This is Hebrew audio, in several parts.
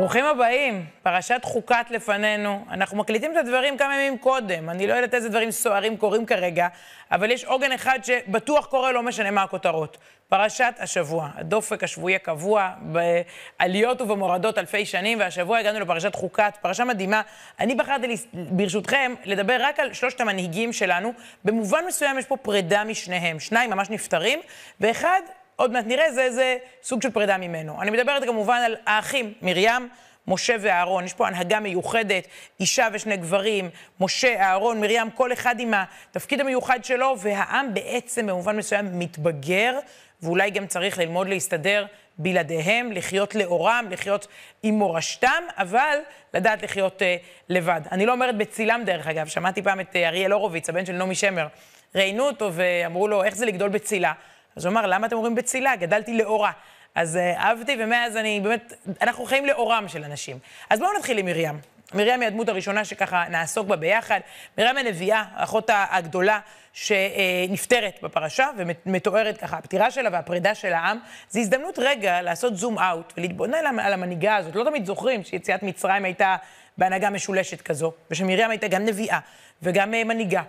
ברוכים הבאים, פרשת חוקת לפנינו. אנחנו מקליטים את הדברים כמה ימים קודם. אני לא יודעת איזה דברים סוערים קורים כרגע, אבל יש עוגן אחד שבטוח קורה, לא משנה מה הכותרות. פרשת השבוע, הדופק השבועי הקבוע, בעליות ובמורדות אלפי שנים, והשבוע הגענו לפרשת חוקת, פרשה מדהימה. אני בחרתי, ברשותכם, לדבר רק על שלושת המנהיגים שלנו. במובן מסוים יש פה פרידה משניהם. שניים ממש נפטרים, ואחד עוד מעט נראה, זה איזה סוג של פרידה ממנו. אני מדברת כמובן על האחים, מרים, משה ואהרון. יש פה הנהגה מיוחדת, אישה ושני גברים, משה, אהרון, מרים, כל אחד עם התפקיד המיוחד שלו, והעם בעצם במובן מסוים מתבגר, ואולי גם צריך ללמוד להסתדר בלעדיהם, לחיות לאורם, לחיות עם מורשתם, אבל לדעת לחיות uh, לבד. אני לא אומרת בצילם, דרך אגב, שמעתי פעם את uh, אריאל הורוביץ, הבן של נעמי שמר. ראיינו אותו ואמרו לו, איך זה לגדול בצילה? אז הוא אמר, למה אתם אומרים בצילה? גדלתי לאורה. אז uh, אהבתי, ומאז אני באמת, אנחנו חיים לאורם של אנשים. אז בואו נתחיל עם מרים. מרים היא הדמות הראשונה שככה נעסוק בה ביחד. מרים הנביאה, האחות הגדולה, שנפטרת בפרשה ומתוארת ככה, הפטירה שלה והפרידה של העם. זו הזדמנות רגע לעשות זום אאוט ולהתבונן על המנהיגה הזאת. לא תמיד זוכרים שיציאת מצרים הייתה בהנהגה משולשת כזו, ושמרים הייתה גם נביאה וגם אה, מנהיגה.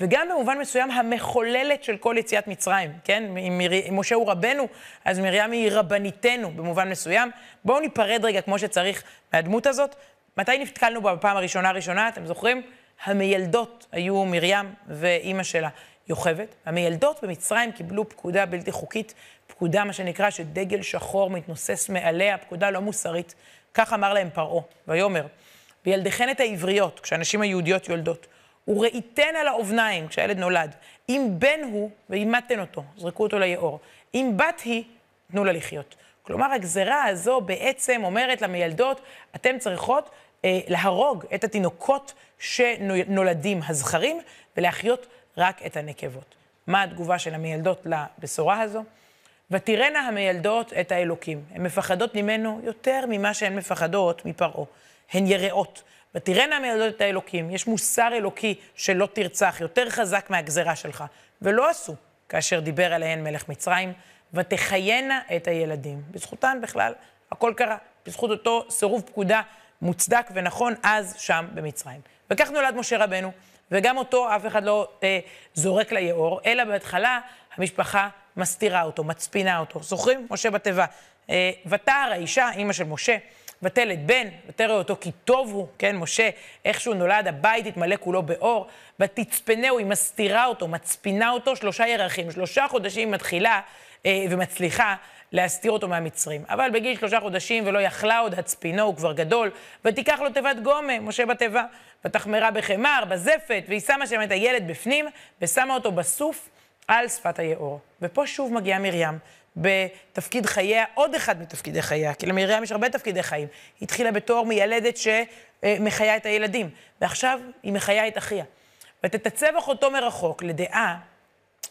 וגם במובן מסוים המחוללת של כל יציאת מצרים, כן? אם, משה הוא רבנו, אז מרים היא רבניתנו במובן מסוים. בואו ניפרד רגע כמו שצריך מהדמות הזאת. מתי נתקלנו בה בפעם הראשונה הראשונה, אתם זוכרים? המילדות היו מרים ואימא שלה, יוכבד. המילדות במצרים קיבלו פקודה בלתי חוקית, פקודה, מה שנקרא, שדגל שחור מתנוסס מעליה, פקודה לא מוסרית. כך אמר להם פרעה, ויאמר, וילדיכן את העבריות, כשהנשים היהודיות יולדות. וראיתן על האובניים כשהילד נולד. אם בן הוא, ואימתן אותו, זרקו אותו ליאור. אם בת היא, תנו לה לחיות. כלומר, הגזרה הזו בעצם אומרת למילדות, אתן צריכות אה, להרוג את התינוקות שנולדים הזכרים, ולהחיות רק את הנקבות. מה התגובה של המילדות לבשורה הזו? ותראינה המילדות את האלוקים. הן מפחדות ממנו יותר ממה שהן מפחדות מפרעה. הן יראות. ותראינה מילדות את האלוקים. יש מוסר אלוקי שלא תרצח, יותר חזק מהגזרה שלך. ולא עשו, כאשר דיבר עליהן מלך מצרים, ותחיינה את הילדים. בזכותן בכלל, הכל קרה. בזכות אותו סירוב פקודה מוצדק ונכון אז, שם, במצרים. וכך נולד משה רבנו, וגם אותו אף אחד לא אה, זורק ליאור, אלא בהתחלה המשפחה מסתירה אותו, מצפינה אותו. זוכרים? משה בתיבה. אה, ותער האישה, אימא של משה, ותלת בן, ותראה אותו כי טוב הוא, כן, משה, איך שהוא נולד, הבית התמלא כולו באור, ותצפנהו, היא מסתירה אותו, מצפינה אותו שלושה ירחים, שלושה חודשים מתחילה אה, ומצליחה להסתיר אותו מהמצרים. אבל בגיל שלושה חודשים ולא יכלה עוד הצפינו, הוא כבר גדול, ותיקח לו תיבת גומה, משה בתיבה, ותחמרה בחמר, בזפת, והיא שמה שם את הילד בפנים, ושמה אותו בסוף על שפת היאור. ופה שוב מגיעה מרים. בתפקיד חייה, עוד אחד מתפקידי חייה, כי למרים יש הרבה תפקידי חיים. היא התחילה בתור מיילדת שמחיה את הילדים, ועכשיו היא מחיה את אחיה. ותתצב אחותו מרחוק לדעה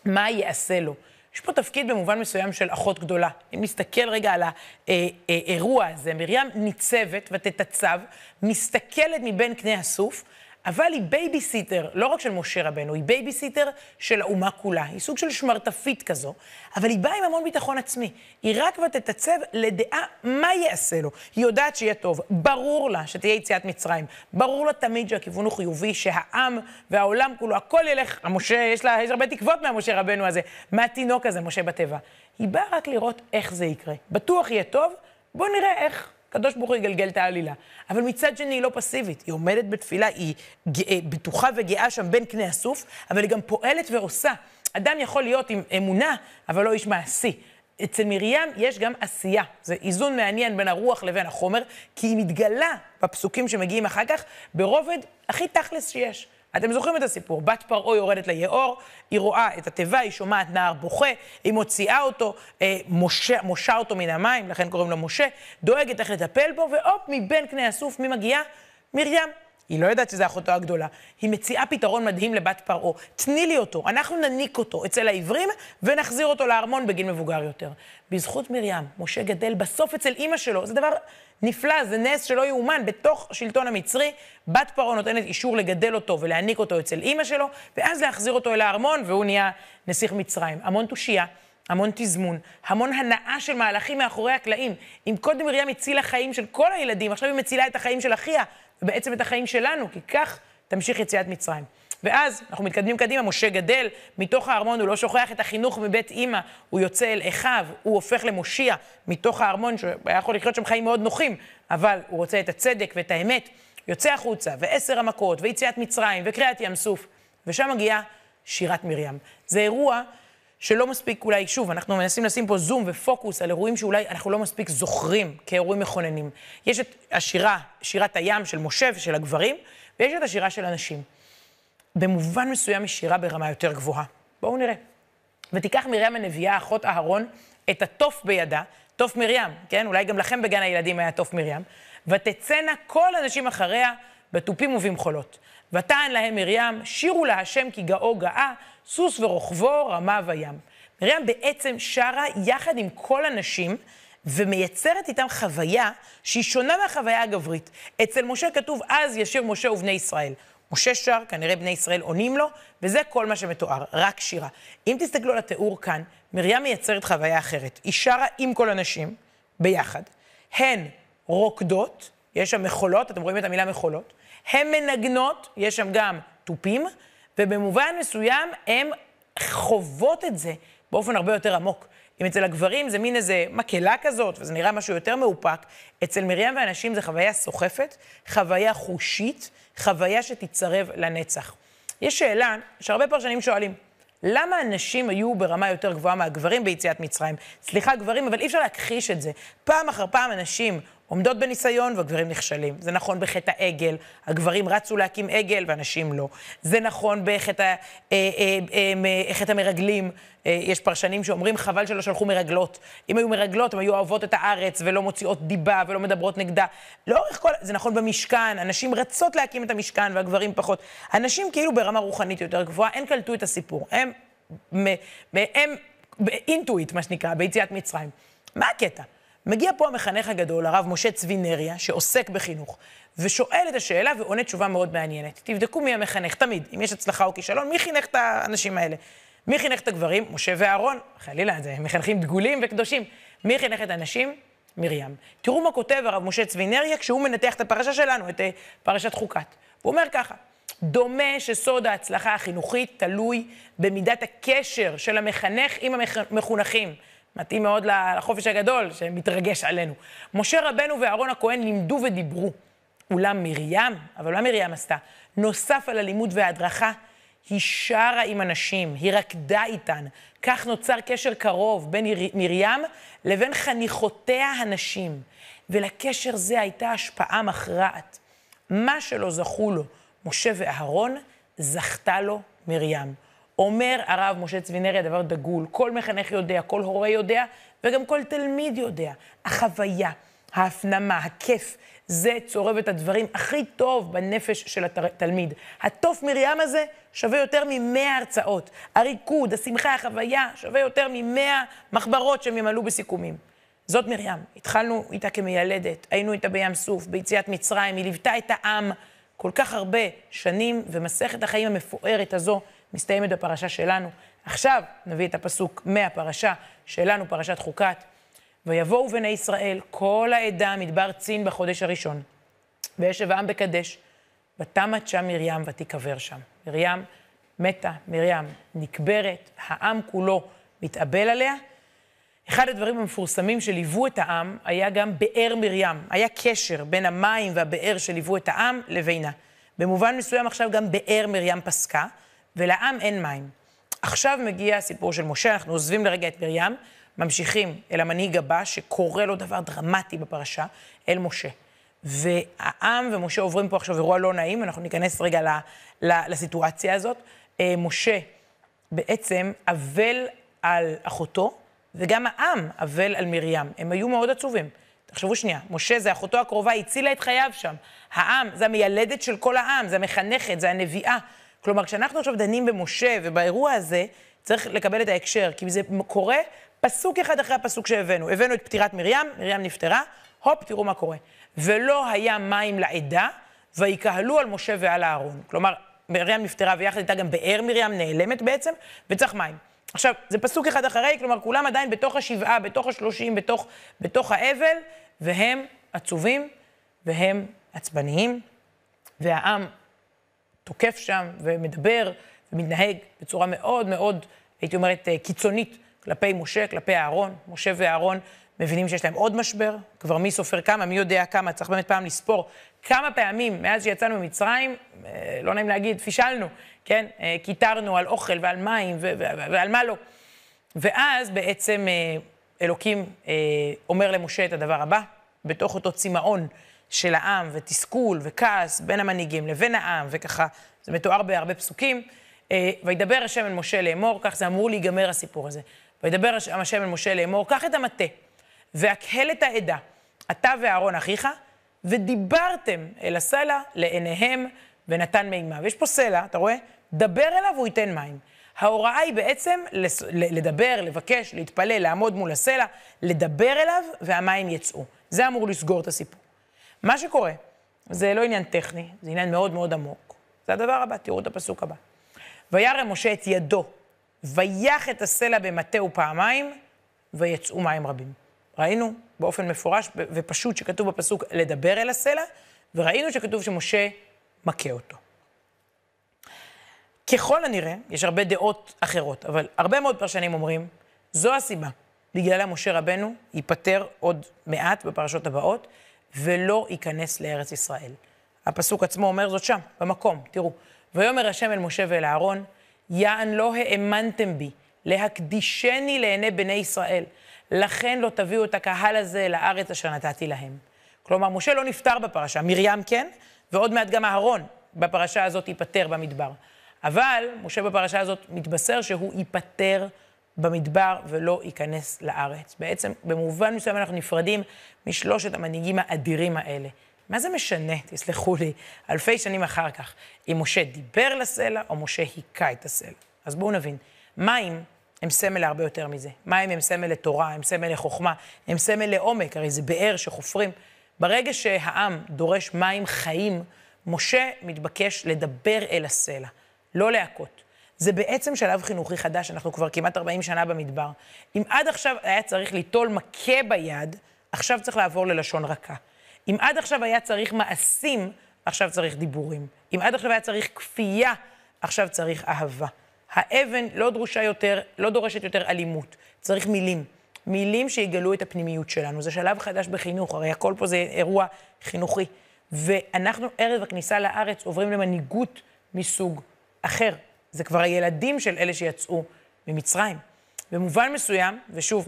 מה יעשה לו. יש פה תפקיד במובן מסוים של אחות גדולה. אם נסתכל רגע על האירוע הזה, מרים ניצבת ותתצב, מסתכלת מבין קנה הסוף, אבל היא בייביסיטר, לא רק של משה רבנו, היא בייביסיטר של האומה כולה. היא סוג של שמרטפית כזו, אבל היא באה עם המון ביטחון עצמי. היא רק ותתצב לדעה מה יעשה לו. היא יודעת שיהיה טוב, ברור לה שתהיה יציאת מצרים. ברור לה תמיד שהכיוון הוא חיובי, שהעם והעולם כולו, הכל ילך, המשה, יש לה, יש הרבה תקוות מהמשה רבנו הזה, מהתינוק הזה, משה בתיבה. היא באה רק לראות איך זה יקרה. בטוח יהיה טוב, בואו נראה איך. הקדוש ברוך הוא יגלגל את העלילה. אבל מצד שני היא לא פסיבית, היא עומדת בתפילה, היא גאה, בטוחה וגאה שם בין קנה הסוף, אבל היא גם פועלת ועושה. אדם יכול להיות עם אמונה, אבל לא איש מעשי. אצל מרים יש גם עשייה. זה איזון מעניין בין הרוח לבין החומר, כי היא מתגלה בפסוקים שמגיעים אחר כך ברובד הכי תכלס שיש. אתם זוכרים את הסיפור, בת פרעה יורדת ליאור, היא רואה את התיבה, היא שומעת נער בוכה, היא מוציאה אותו, אה, מושה, מושה אותו מן המים, לכן קוראים לו משה, דואגת איך לטפל בו, והופ, מבין קנה הסוף, מי מגיעה? מרים. היא לא יודעת שזו אחותו הגדולה. היא מציעה פתרון מדהים לבת פרעה. תני לי אותו, אנחנו נניק אותו אצל העברים ונחזיר אותו לארמון בגיל מבוגר יותר. בזכות מרים, משה גדל בסוף אצל אימא שלו. זה דבר נפלא, זה נס שלא יאומן. בתוך השלטון המצרי, בת פרעה נותנת אישור לגדל אותו ולהניק אותו אצל אימא שלו, ואז להחזיר אותו אל הארמון, והוא נהיה נסיך מצרים. המון תושייה. המון תזמון, המון הנאה של מהלכים מאחורי הקלעים. אם קודם מרים הצילה חיים של כל הילדים, עכשיו היא מצילה את החיים של אחיה, ובעצם את החיים שלנו, כי כך תמשיך יציאת מצרים. ואז אנחנו מתקדמים קדימה, משה גדל, מתוך הארמון הוא לא שוכח את החינוך מבית אימא, הוא יוצא אל אחיו, הוא הופך למושיע מתוך הארמון, שהיה יכול לחיות שם חיים מאוד נוחים, אבל הוא רוצה את הצדק ואת האמת, יוצא החוצה, ועשר המכות, ויציאת מצרים, וקריעת ים סוף, ושם מגיעה שירת מרים. זה אירוע שלא מספיק אולי, שוב, אנחנו מנסים לשים פה זום ופוקוס על אירועים שאולי אנחנו לא מספיק זוכרים כאירועים מכוננים. יש את השירה, שירת הים של משה ושל הגברים, ויש את השירה של הנשים. במובן מסוים היא שירה ברמה יותר גבוהה. בואו נראה. ותיקח מרים הנביאה, אחות אהרון, את התוף בידה, תוף מרים, כן? אולי גם לכם בגן הילדים היה תוף מרים, ותצאנה כל הנשים אחריה בתופים ובמחולות. ותען להם מרים, שירו להשם כי גאו גאה, סוס ורוכבו רמה וים. מרים בעצם שרה יחד עם כל הנשים, ומייצרת איתם חוויה שהיא שונה מהחוויה הגברית. אצל משה כתוב, אז ישיר משה ובני ישראל. משה שר, כנראה בני ישראל עונים לו, וזה כל מה שמתואר, רק שירה. אם תסתכלו על התיאור כאן, מרים מייצרת חוויה אחרת. היא שרה עם כל הנשים, ביחד. הן רוקדות, יש שם מחולות, אתם רואים את המילה מחולות. הן מנגנות, יש שם גם תופים, ובמובן מסוים הן חוות את זה באופן הרבה יותר עמוק. אם אצל הגברים זה מין איזה מקהלה כזאת, וזה נראה משהו יותר מאופק, אצל מרים והנשים זה חוויה סוחפת, חוויה חושית, חוויה שתצרב לנצח. יש שאלה שהרבה פרשנים שואלים, למה הנשים היו ברמה יותר גבוהה מהגברים ביציאת מצרים? סליחה, גברים, אבל אי אפשר להכחיש את זה. פעם אחר פעם הנשים עומדות בניסיון והגברים נכשלים. זה נכון בחטא העגל, הגברים רצו להקים עגל והנשים לא. זה נכון בחטא אה, אה, אה, המרגלים, יש פרשנים שאומרים חבל שלא שלחו מרגלות. אם היו מרגלות, הן היו אוהבות את הארץ ולא מוציאות דיבה ולא מדברות נגדה. לאורך כל... זה נכון במשכן, הנשים רצות להקים את המשכן והגברים פחות. הנשים כאילו ברמה רוחנית יותר גבוהה, הן קלטו את הסיפור. הם, הם באינטואיט, מה שנקרא, ביציאת מצרים. מה הקטע? מגיע פה המחנך הגדול, הרב משה צבי נריה, שעוסק בחינוך, ושואל את השאלה ועונה תשובה מאוד מעניינת. תבדקו מי המחנך, תמיד, אם יש הצלחה או כישלון, מי חינך את האנשים האלה? מי חינך את הגברים? משה ואהרון, חלילה, זה מחנכים דגולים וקדושים. מי חינך את הנשים? מרים. תראו מה כותב הרב משה צבי נריה כשהוא מנתח את הפרשה שלנו, את אה, פרשת חוקת. הוא אומר ככה, דומה שסוד ההצלחה החינוכית תלוי במידת הקשר של המחנך עם המחונכים. מתאים מאוד לחופש הגדול שמתרגש עלינו. משה רבנו ואהרון הכהן לימדו ודיברו. אולם מרים, אבל מה מרים עשתה? נוסף על הלימוד וההדרכה, היא שרה עם אנשים, היא רקדה איתן. כך נוצר קשר קרוב בין מרים לבין חניכותיה הנשים. ולקשר זה הייתה השפעה מכרעת. מה שלא זכו לו משה ואהרון, זכתה לו מרים. אומר הרב משה צבינרי הדבר דגול, כל מחנך יודע, כל הורה יודע, וגם כל תלמיד יודע. החוויה, ההפנמה, הכיף, זה צורב את הדברים הכי טוב בנפש של התלמיד. התוף מרים הזה שווה יותר ממאה הרצאות. הריקוד, השמחה, החוויה, שווה יותר ממאה מחברות שהם ימלאו בסיכומים. זאת מרים, התחלנו איתה כמיילדת, היינו איתה בים סוף, ביציאת מצרים, היא ליוותה את העם כל כך הרבה שנים, ומסכת החיים המפוארת הזו מסתיימת בפרשה שלנו. עכשיו נביא את הפסוק מהפרשה שלנו, פרשת חוקת. ויבואו בני ישראל, כל העדה, מדבר צין בחודש הראשון. וישב העם בקדש, ותמת שם מרים ותיקבר שם. מרים מתה, מרים נקברת, העם כולו מתאבל עליה. אחד הדברים המפורסמים שליוו את העם היה גם באר מרים. היה קשר בין המים והבאר שליוו את העם לבינה. במובן מסוים עכשיו גם באר מרים פסקה, ולעם אין מים. עכשיו מגיע הסיפור של משה, אנחנו עוזבים לרגע את מרים, ממשיכים אל המנהיג הבא, שקורה לו דבר דרמטי בפרשה, אל משה. והעם ומשה עוברים פה עכשיו אירוע לא נעים, אנחנו ניכנס רגע ל, ל, לסיטואציה הזאת. אה, משה בעצם אבל על אחותו, וגם העם אבל על מרים. הם היו מאוד עצובים. תחשבו שנייה, משה זה אחותו הקרובה, הצילה את חייו שם. העם, זה המיילדת של כל העם, זה המחנכת, זה הנביאה. כלומר, כשאנחנו עכשיו דנים במשה ובאירוע הזה, צריך לקבל את ההקשר, כי זה קורה פסוק אחד אחרי הפסוק שהבאנו. הבאנו את פטירת מרים, מרים נפטרה, הופ, תראו מה קורה. ולא היה מים לעדה, ויקהלו על משה ועל אהרון. כלומר, מרים נפטרה ויחד איתה גם באר מרים, נעלמת בעצם, וצריך מים. עכשיו, זה פסוק אחד אחרי, כלומר, כולם עדיין בתוך השבעה, בתוך השלושים, בתוך, בתוך האבל, והם עצובים, והם עצבניים, והעם תוקף שם ומדבר ומתנהג בצורה מאוד מאוד, הייתי אומרת, אה, קיצונית כלפי משה, כלפי אהרון. משה ואהרון מבינים שיש להם עוד משבר, כבר מי סופר כמה, מי יודע כמה, צריך באמת פעם לספור כמה פעמים מאז שיצאנו ממצרים, אה, לא נעים להגיד, פישלנו, כן? אה, קיטרנו על אוכל ועל מים ועל מה לא. ואז בעצם אלוקים אומר למשה את הדבר הבא, בתוך אותו צמאון של העם ותסכול וכעס בין המנהיגים לבין העם, וככה, זה מתואר בהרבה פסוקים. אה, וידבר השם אל משה לאמור, כך זה אמור להיגמר הסיפור הזה. וידבר השם אל משה לאמור, קח את המטה, והקהל את העדה, אתה ואהרון אחיך, ודיברתם אל הסלע לעיניהם ונתן מימה. ויש פה סלע, אתה רואה? דבר אליו והוא ייתן מים. ההוראה היא בעצם לדבר, לבקש, להתפלל, לעמוד מול הסלע, לדבר אליו והמים יצאו. זה אמור לסגור את הסיפור. מה שקורה, זה לא עניין טכני, זה עניין מאוד מאוד עמוק. זה הדבר הבא, תראו את הפסוק הבא. וירא משה את ידו, ויח את הסלע במטהו פעמיים, ויצאו מים רבים. ראינו באופן מפורש ופשוט שכתוב בפסוק לדבר אל הסלע, וראינו שכתוב שמשה מכה אותו. ככל הנראה, יש הרבה דעות אחרות, אבל הרבה מאוד פרשנים אומרים, זו הסיבה בגללה משה רבנו ייפטר עוד מעט בפרשות הבאות, ולא ייכנס לארץ ישראל. הפסוק עצמו אומר זאת שם, במקום, תראו. ויאמר השם אל משה ואל אהרון, יען לא האמנתם בי, להקדישני לעיני בני ישראל, לכן לא תביאו את הקהל הזה לארץ אשר נתתי להם. כלומר, משה לא נפטר בפרשה, מרים כן, ועוד מעט גם אהרון בפרשה הזאת ייפטר במדבר. אבל משה בפרשה הזאת מתבשר שהוא ייפטר במדבר ולא ייכנס לארץ. בעצם, במובן מסוים אנחנו נפרדים משלושת המנהיגים האדירים האלה. מה זה משנה, תסלחו לי, אלפי שנים אחר כך, אם משה דיבר לסלע או משה היכה את הסלע? אז בואו נבין, מים הם סמל להרבה יותר מזה. מים הם סמל לתורה, הם סמל לחוכמה, הם סמל לעומק, הרי זה באר שחופרים. ברגע שהעם דורש מים חיים, משה מתבקש לדבר אל הסלע, לא להכות. זה בעצם שלב חינוכי חדש, אנחנו כבר כמעט 40 שנה במדבר. אם עד עכשיו היה צריך ליטול מכה ביד, עכשיו צריך לעבור ללשון רכה. אם עד עכשיו היה צריך מעשים, עכשיו צריך דיבורים. אם עד עכשיו היה צריך כפייה, עכשיו צריך אהבה. האבן לא דרושה יותר, לא דורשת יותר אלימות, צריך מילים. מילים שיגלו את הפנימיות שלנו. זה שלב חדש בחינוך, הרי הכל פה זה אירוע חינוכי. ואנחנו ערב הכניסה לארץ עוברים למנהיגות מסוג אחר. זה כבר הילדים של אלה שיצאו ממצרים. במובן מסוים, ושוב,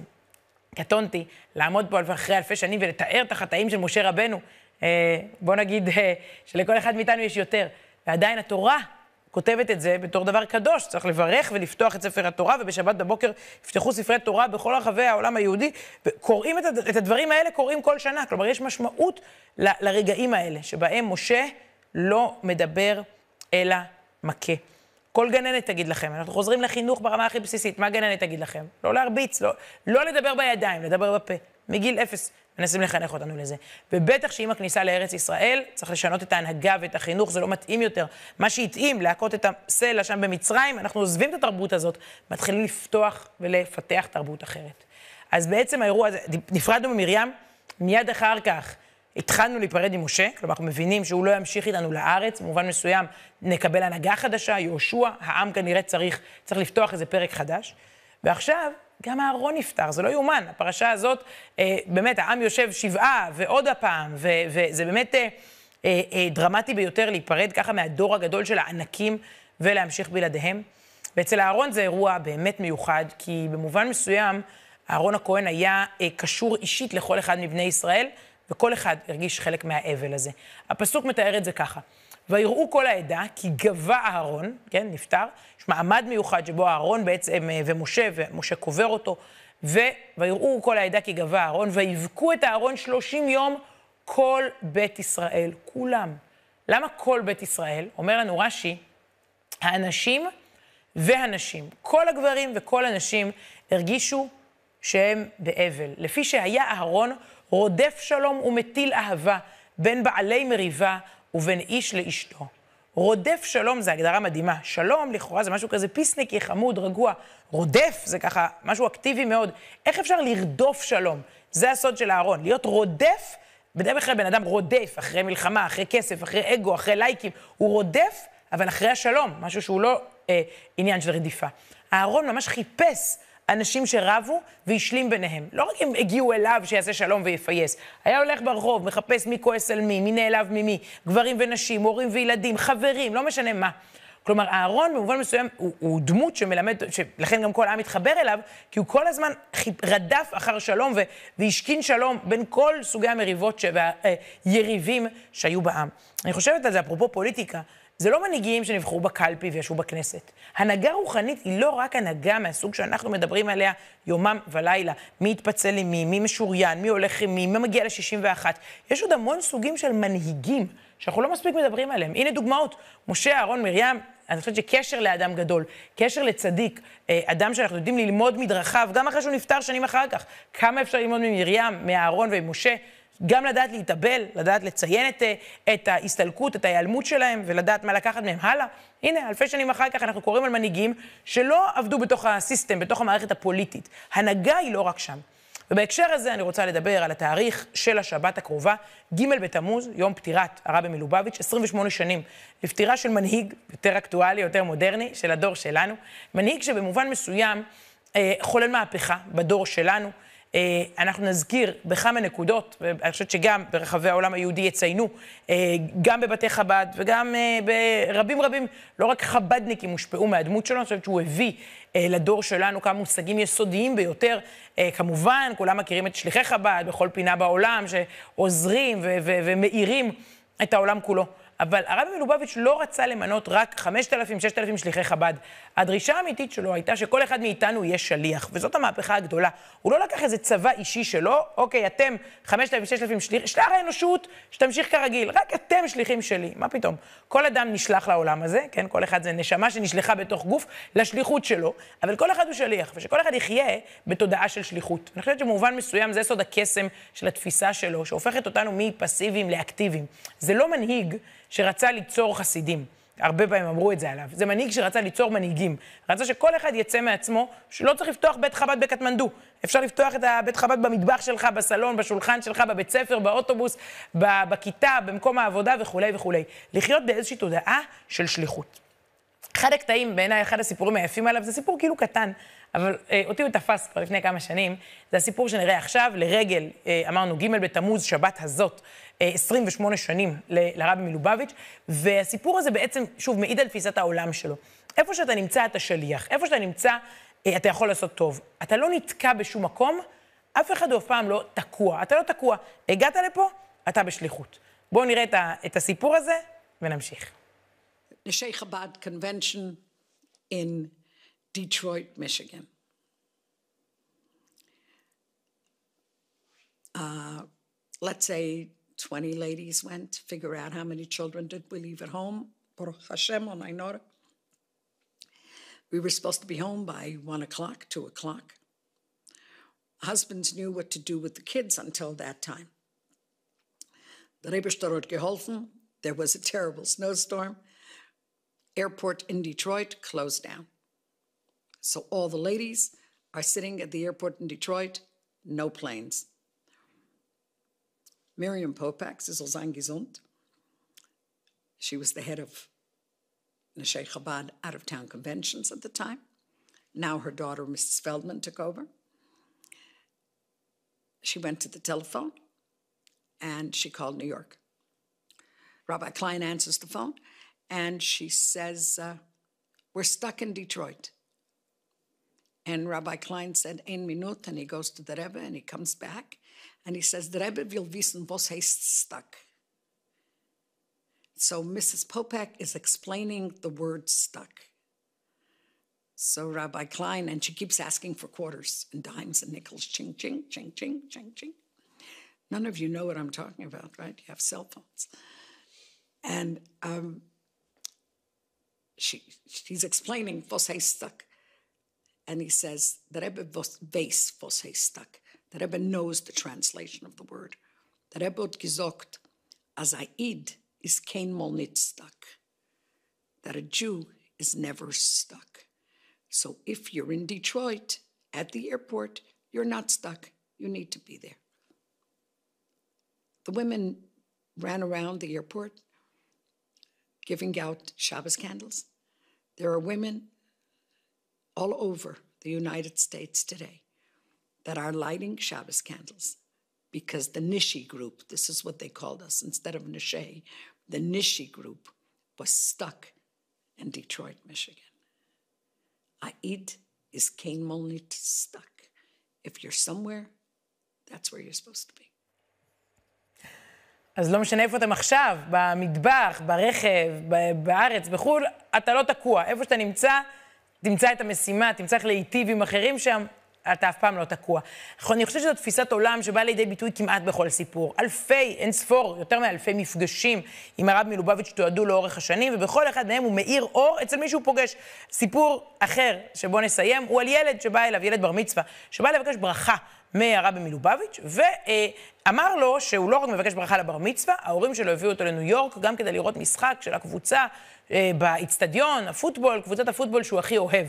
קטונתי, לעמוד פה אחרי אלפי שנים ולתאר את החטאים של משה רבנו, אה, בוא נגיד אה, שלכל אחד מאיתנו יש יותר. ועדיין התורה כותבת את זה בתור דבר קדוש, צריך לברך ולפתוח את ספר התורה, ובשבת בבוקר יפתחו ספרי תורה בכל רחבי העולם היהודי, וקוראים את, את הדברים האלה, קוראים כל שנה. כלומר, יש משמעות ל, לרגעים האלה, שבהם משה לא מדבר אלא מכה. כל גננת תגיד לכם, אנחנו חוזרים לחינוך ברמה הכי בסיסית, מה גננת תגיד לכם? לא להרביץ, לא, לא לדבר בידיים, לדבר בפה. מגיל אפס מנסים לחנך אותנו לזה. ובטח שעם הכניסה לארץ ישראל, צריך לשנות את ההנהגה ואת החינוך, זה לא מתאים יותר. מה שהתאים, להכות את הסלע שם במצרים, אנחנו עוזבים את התרבות הזאת, מתחילים לפתוח ולפתח תרבות אחרת. אז בעצם האירוע הזה, נפרדנו ממרים, מיד אחר כך התחלנו להיפרד ממשה, כלומר, אנחנו מבינים שהוא לא ימשיך איתנו לארץ, במובן מסוים נקבל הנהגה חדשה, יהושע, העם כנראה צריך, צריך לפתוח איזה פרק חדש. ועכשיו, גם אהרון נפטר, זה לא יאומן. הפרשה הזאת, אה, באמת, העם יושב שבעה ועוד הפעם, ו, וזה באמת אה, אה, אה, דרמטי ביותר להיפרד ככה מהדור הגדול של הענקים ולהמשיך בלעדיהם. ואצל אהרון זה אירוע באמת מיוחד, כי במובן מסוים, אהרון הכהן היה אה, קשור אישית לכל אחד מבני ישראל, וכל אחד הרגיש חלק מהאבל הזה. הפסוק מתאר את זה ככה: ויראו כל העדה כי גבה אהרון, כן, נפטר, יש מעמד מיוחד שבו אהרון בעצם, אה, ומשה, ומשה קובר אותו, ויראו כל העדה כי גבה אהרון, ויבכו את אהרון שלושים יום כל בית ישראל, כולם. למה כל בית ישראל? אומר לנו רש"י, האנשים והנשים, כל הגברים וכל הנשים הרגישו שהם באבל. לפי שהיה אהרון רודף שלום ומטיל אהבה בין בעלי מריבה ובין איש לאשתו. רודף שלום זה הגדרה מדהימה. שלום, לכאורה, זה משהו כזה פיסניקי, חמוד, רגוע. רודף זה ככה משהו אקטיבי מאוד. איך אפשר לרדוף שלום? זה הסוד של אהרון. להיות רודף, בדרך כלל בן אדם רודף אחרי מלחמה, אחרי כסף, אחרי אגו, אחרי לייקים. הוא רודף, אבל אחרי השלום, משהו שהוא לא אה, עניין של רדיפה. אהרון ממש חיפש אנשים שרבו והשלים ביניהם. לא רק הם הגיעו אליו שיעשה שלום ויפייס, היה הולך ברחוב, מחפש מי כועס על מי, מי נעלב ממי, גברים ונשים, הורים וילדים, חברים, לא משנה מה. כלומר, אהרון במובן מסוים הוא, הוא דמות שמלמד, שלכן גם כל העם מתחבר אליו, כי הוא כל הזמן רדף אחר שלום והשכין שלום בין כל סוגי המריבות והיריבים שהיו בעם. אני חושבת על זה, אפרופו פוליטיקה, זה לא מנהיגים שנבחרו בקלפי וישבו בכנסת. הנהגה רוחנית היא לא רק הנהגה מהסוג שאנחנו מדברים עליה יומם ולילה. מי יתפצל עם מי, מי משוריין, מי הולך עם מי, מי מגיע ל-61. יש עוד המון סוגים של מנהיגים שאנחנו לא מספיק מדברים עליהם. הנה דוגמאות. משה, אהרון, מרים, אני חושבת שקשר לאדם גדול, קשר לצדיק, אה, אדם שאנחנו יודעים ללמוד מדרכיו, גם אחרי שהוא נפטר שנים אחר כך. כמה אפשר ללמוד ממרים, מאהרון וממשה? גם לדעת להתאבל, לדעת לציין את, את ההסתלקות, את ההיעלמות שלהם, ולדעת מה לקחת מהם הלאה. הנה, אלפי שנים אחר כך אנחנו קוראים על מנהיגים שלא עבדו בתוך הסיסטם, בתוך המערכת הפוליטית. הנהגה היא לא רק שם. ובהקשר הזה אני רוצה לדבר על התאריך של השבת הקרובה, ג' בתמוז, יום פטירת הרבי מלובביץ', 28 שנים לפטירה של מנהיג יותר אקטואלי, יותר מודרני, של הדור שלנו. מנהיג שבמובן מסוים אה, חולל מהפכה בדור שלנו. אה, אנחנו נזכיר בכמה נקודות, ואני חושבת שגם ברחבי העולם היהודי יציינו, אה, גם בבתי חב"ד וגם אה, ברבים רבים, לא רק חב"דניקים הושפעו מהדמות שלו, אני חושבת שהוא הביא לדור שלנו כמה מושגים יסודיים ביותר. כמובן, כולם מכירים את שליחי חב"ד בכל פינה בעולם, שעוזרים ומאירים את העולם כולו. אבל הרבי מלובביץ' לא רצה למנות רק 5,000, 6,000 שליחי חב"ד. הדרישה האמיתית שלו הייתה שכל אחד מאיתנו יהיה שליח, וזאת המהפכה הגדולה. הוא לא לקח איזה צבא אישי שלו, אוקיי, אתם 5,000, 6,000 שליחים, שלח האנושות, שתמשיך כרגיל, רק אתם שליחים שלי. מה פתאום? כל אדם נשלח לעולם הזה, כן? כל אחד זה נשמה שנשלחה בתוך גוף לשליחות שלו, אבל כל אחד הוא שליח, ושכל אחד יחיה בתודעה של שליחות. אני חושבת שבמובן מסוים זה סוד הקסם של התפיסה שלו, שהופכת אותנו מפסיביים לאקטיביים. זה לא מנהיג שרצה ליצור חסידים. הרבה פעמים אמרו את זה עליו. זה מנהיג שרצה ליצור מנהיגים. רצה שכל אחד יצא מעצמו, שלא צריך לפתוח בית חב"ד בקטמנדו. אפשר לפתוח את הבית חב"ד במטבח שלך, בסלון, בשולחן שלך, בבית ספר, באוטובוס, בכיתה, במקום העבודה וכולי וכולי. לחיות באיזושהי תודעה של שליחות. אחד הקטעים, בעיניי, אחד הסיפורים היפים עליו, זה סיפור כאילו קטן, אבל אה, אותי הוא תפס כבר לפני כמה שנים. זה הסיפור שנראה עכשיו, לרגל, אה, אמרנו, ג' בתמוז, שבת הזאת, 28 אה, שנים לרבי מלובביץ', והסיפור הזה בעצם, שוב, מעיד על תפיסת העולם שלו. איפה שאתה נמצא, אתה שליח. איפה שאתה נמצא, אה, אתה יכול לעשות טוב. אתה לא נתקע בשום מקום, אף אחד אף פעם לא תקוע. אתה לא תקוע. הגעת לפה, אתה בשליחות. בואו נראה את הסיפור הזה ונמשיך. the Sheikhabad Convention in Detroit, Michigan. Uh, let's say 20 ladies went to figure out how many children did we leave at home. Hashem. We were supposed to be home by one o'clock, two o'clock. Husbands knew what to do with the kids until that time. The Rebbe geholfen. There was a terrible snowstorm. Airport in Detroit closed down. So all the ladies are sitting at the airport in Detroit, no planes. Miriam Popak, Sizzle Zangizund. She was the head of Neshei Chabad out of town conventions at the time. Now her daughter, Mrs. Feldman, took over. She went to the telephone and she called New York. Rabbi Klein answers the phone and she says, uh, We're stuck in Detroit. And Rabbi Klein said, Ein minut, and he goes to the Rebbe and he comes back and he says, the Rebbe will wissen, was heißt stuck. So Mrs. Popek is explaining the word stuck. So Rabbi Klein, and she keeps asking for quarters and dimes and nickels, ching, ching, ching, ching, ching, ching. None of you know what I'm talking about, right? You have cell phones. And um, she, she's explaining was stuck. And he says, the Rebbe was weiß was. The Rebbe knows the translation of the word. The Rebbe hat gesagt, as I id is kein mal nicht stuck. that a Jew is never stuck. So if you're in Detroit at the airport, you're not stuck. You need to be there. The women ran around the airport giving out Shabbos candles. There are women all over the United States today that are lighting Shabbos candles because the Nishi group, this is what they called us instead of Nishe, the Nishi group was stuck in Detroit, Michigan. Aid is Kane Molnit stuck. If you're somewhere, that's where you're supposed to be. אז לא משנה איפה אתם עכשיו, במטבח, ברכב, בארץ, בחו"ל, אתה לא תקוע. איפה שאתה נמצא, תמצא את המשימה, תמצא איך להיטיב עם אחרים שם, אתה אף פעם לא תקוע. אני חושבת שזו תפיסת עולם שבאה לידי ביטוי כמעט בכל סיפור. אלפי, אין ספור, יותר מאלפי מפגשים עם הרב מלובביץ' תועדו לאורך השנים, ובכל אחד מהם הוא מאיר אור אצל מי שהוא פוגש. סיפור אחר שבו נסיים הוא על ילד שבא אליו, ילד בר מצווה, שבא לבקש ברכה מהרבי מלובביץ', ואמר לו שהוא לא רק מבקש ברכה לבר מצווה, ההורים שלו הביאו אותו לניו יורק גם כדי לראות משחק של הקבוצה אה, באיצטדיון, הפוטבול, קבוצת הפוטבול שהוא הכי אוהב.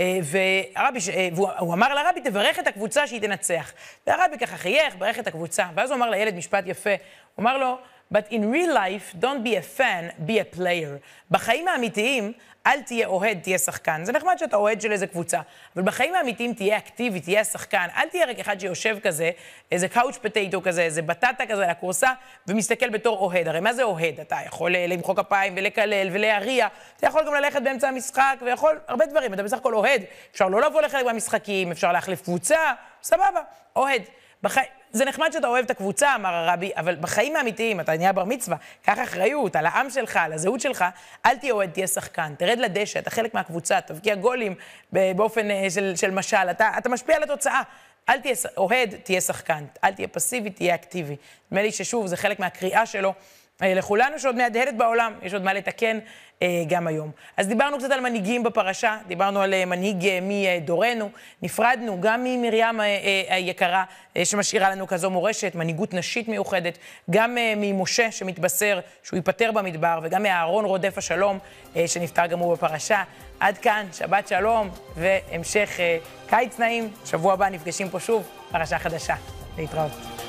אה, והרבי, אה, והוא אמר לרבי, תברך את הקבוצה שהיא תנצח. והרבי ככה חייך, ברך את הקבוצה, ואז הוא אמר לילד משפט יפה, הוא אמר לו, But in real life, don't be a fan, be a player. בחיים האמיתיים, אל תהיה אוהד, תהיה שחקן. זה נחמד שאתה אוהד של איזה קבוצה, אבל בחיים האמיתיים תהיה אקטיבי, תהיה שחקן. אל תהיה רק אחד שיושב כזה, איזה קאוץ' פטייטו כזה, איזה בטטה כזה על הכורסה, ומסתכל בתור אוהד. הרי מה זה אוהד? אתה יכול אה, למחוא כפיים ולקלל ולהריע, אתה יכול גם ללכת באמצע המשחק, ויכול הרבה דברים. אתה בסך הכל אוהד. אפשר לא לבוא לחלק מהמשחקים, אפשר להחליף קבוצה, סבבה, אוהד. בח... זה נחמד שאתה אוהב את הקבוצה, אמר הרבי, אבל בחיים האמיתיים, אתה נהיה בר מצווה, קח אחריות על העם שלך, על הזהות שלך, אל תהיה אוהד, תהיה שחקן. תרד לדשא, אתה חלק מהקבוצה, תבקיע גולים באופן אה, של, של משל, אתה, אתה משפיע על התוצאה. אל תהיה אוהד, תהיה שחקן. אל תהיה פסיבי, תהיה אקטיבי. נדמה לי ששוב, זה חלק מהקריאה שלו לכולנו, שעוד מהדהדת בעולם, יש עוד מה לתקן אה, גם היום. אז דיברנו קצת על מנהיגים בפרשה, דיברנו על אה, מנהיג מדורנו, נפרדנו גם ממרים היקרה, שמשאירה לנו כזו מורשת, מנהיגות נשית מיוחדת, גם ממשה שמתבשר שהוא ייפטר במדבר, וגם מאהרון רודף השלום, שנפטר גם הוא בפרשה. עד כאן, שבת שלום והמשך קיץ נעים. שבוע הבא נפגשים פה שוב, פרשה חדשה. להתראות.